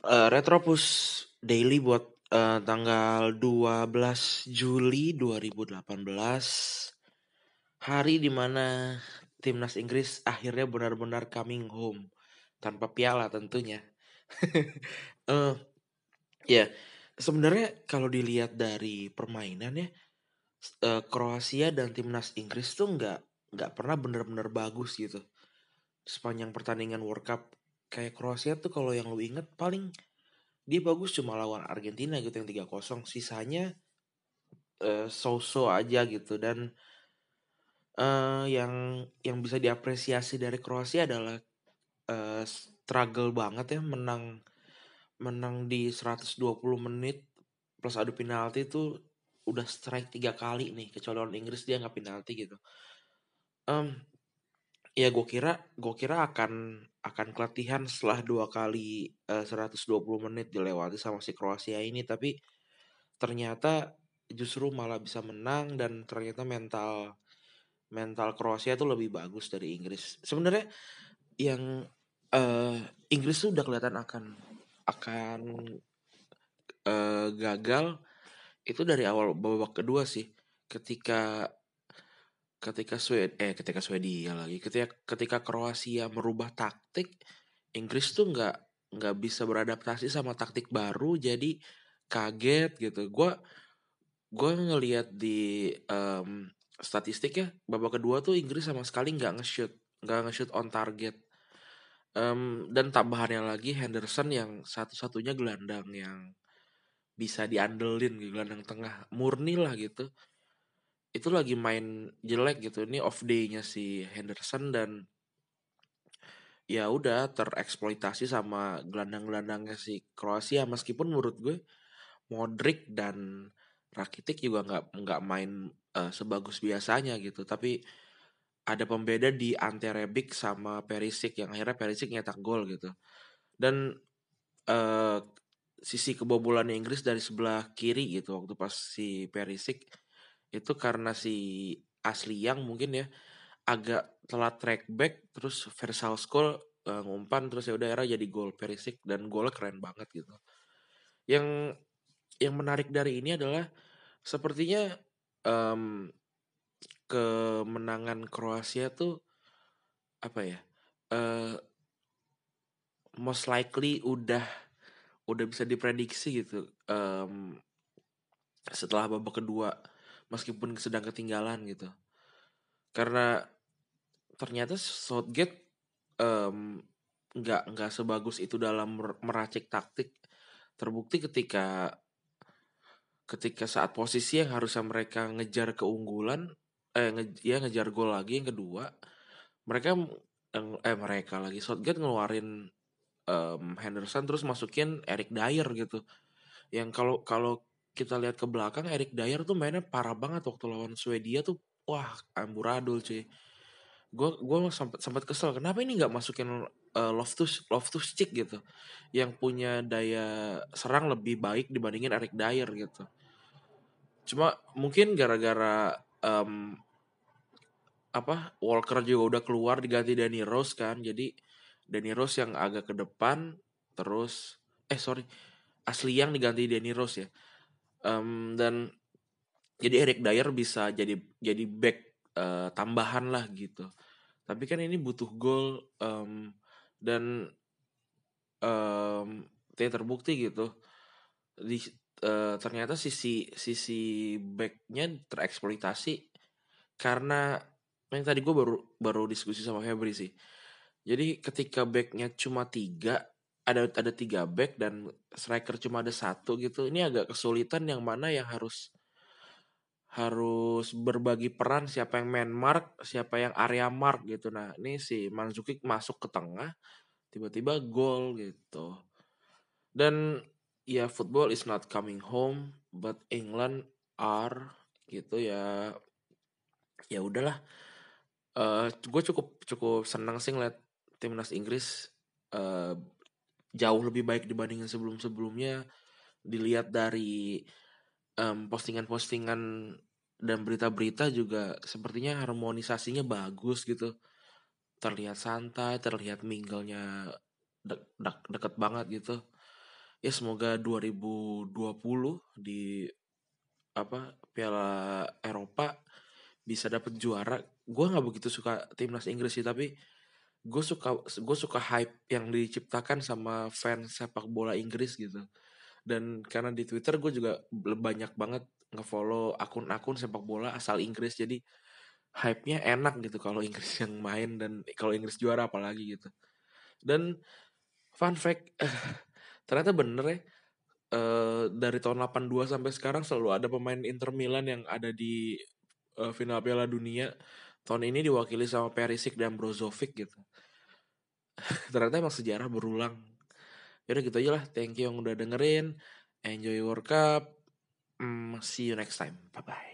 uh, Retropus Daily buat uh, tanggal 12 Juli 2018 hari di mana timnas Inggris akhirnya benar-benar coming home tanpa piala tentunya. uh, ya, yeah. sebenarnya kalau dilihat dari permainan ya uh, Kroasia dan timnas Inggris tuh nggak nggak pernah benar-benar bagus gitu sepanjang pertandingan World Cup kayak Kroasia tuh kalau yang lu inget paling dia bagus cuma lawan Argentina gitu yang 3-0 sisanya uh, so-so aja gitu dan uh, yang yang bisa diapresiasi dari Kroasia adalah uh, struggle banget ya menang menang di 120 menit plus adu penalti itu udah strike tiga kali nih kecuali lawan Inggris dia nggak penalti gitu. Um, ya gue kira gue kira akan akan kelatihan setelah dua kali eh, uh, 120 menit dilewati sama si Kroasia ini. Tapi ternyata justru malah bisa menang dan ternyata mental mental Kroasia tuh lebih bagus dari Inggris. Sebenarnya yang uh, Inggris tuh udah kelihatan akan akan uh, gagal itu dari awal babak kedua sih. Ketika ketika Swedia eh ketika Swedia lagi ketika ketika Kroasia merubah taktik Inggris tuh nggak nggak bisa beradaptasi sama taktik baru jadi kaget gitu. Gue gue ngelihat di um, statistik ya babak kedua tuh Inggris sama sekali nggak nge-shoot nggak nge-shoot on target. Um, dan tambahannya lagi Henderson yang satu-satunya gelandang yang bisa diandelin gelandang tengah murni lah gitu itu lagi main jelek gitu. Ini off day-nya si Henderson dan ya udah tereksploitasi sama gelandang-gelandangnya si Kroasia. Meskipun menurut gue Modric dan Rakitic juga nggak nggak main uh, sebagus biasanya gitu. Tapi ada pembeda di Ante Rebic sama Perisic yang akhirnya Perisic nyetak gol gitu. Dan uh, sisi kebobolan Inggris dari sebelah kiri gitu waktu pas si Perisic itu karena si asli yang mungkin ya agak telat track back terus Versal Skull uh, ngumpan terus ya udah era jadi gol Perisik dan golnya keren banget gitu. Yang yang menarik dari ini adalah sepertinya um, kemenangan Kroasia tuh apa ya? Uh, most likely udah udah bisa diprediksi gitu um, setelah babak kedua meskipun sedang ketinggalan gitu. Karena ternyata Southgate nggak um, nggak sebagus itu dalam meracik taktik. Terbukti ketika ketika saat posisi yang harusnya mereka ngejar keunggulan eh nge, ya ngejar gol lagi yang kedua mereka eh mereka lagi Southgate ngeluarin um, Henderson terus masukin Eric Dyer gitu. Yang kalau kalau kita lihat ke belakang Eric Dyer tuh mainnya parah banget waktu lawan Swedia tuh. Wah amburadul cuy. Gue gue sempat sempat kesel kenapa ini nggak masukin uh, Loftus Loftus Cheek gitu? Yang punya daya serang lebih baik dibandingin Eric Dyer gitu. Cuma mungkin gara-gara um, apa Walker juga udah keluar diganti Danny Rose kan. Jadi Danny Rose yang agak ke depan terus eh sorry asli yang diganti Danny Rose ya um, dan jadi Eric Dyer bisa jadi jadi back uh, tambahan lah gitu. Tapi kan ini butuh gol um, dan um, terbukti gitu. Di uh, ternyata sisi sisi backnya tereksploitasi karena yang tadi gue baru baru diskusi sama Febri sih. Jadi ketika backnya cuma tiga ada ada tiga back dan striker cuma ada satu gitu. Ini agak kesulitan yang mana yang harus harus berbagi peran siapa yang main mark siapa yang area mark gitu. Nah ini si Manzukic masuk ke tengah tiba-tiba gol gitu. Dan ya football is not coming home but England are gitu ya. Ya udahlah. Uh, eh, gue cukup cukup senang sih ngeliat timnas Inggris uh, jauh lebih baik dibandingin sebelum-sebelumnya. Dilihat dari um, postingan-postingan dan berita-berita juga sepertinya harmonisasinya bagus gitu. Terlihat santai terlihat minglenya de de deket banget gitu. Ya semoga 2020 di apa Piala Eropa bisa dapet juara. Gue nggak begitu suka timnas Inggris sih tapi gue suka gue suka hype yang diciptakan sama fans sepak bola Inggris gitu. Dan karena di Twitter gue juga banyak banget ngefollow akun-akun sepak bola asal Inggris jadi hype-nya enak gitu kalau Inggris yang main dan kalau Inggris juara apalagi gitu. Dan fun fact ternyata bener ya uh, dari tahun 82 sampai sekarang selalu ada pemain Inter Milan yang ada di uh, final Piala Dunia tahun ini diwakili sama Perisic dan Brozovic gitu ternyata emang sejarah berulang. Yaudah gitu aja lah thank you yang udah dengerin. Enjoy World Cup. Mm, see you next time. Bye bye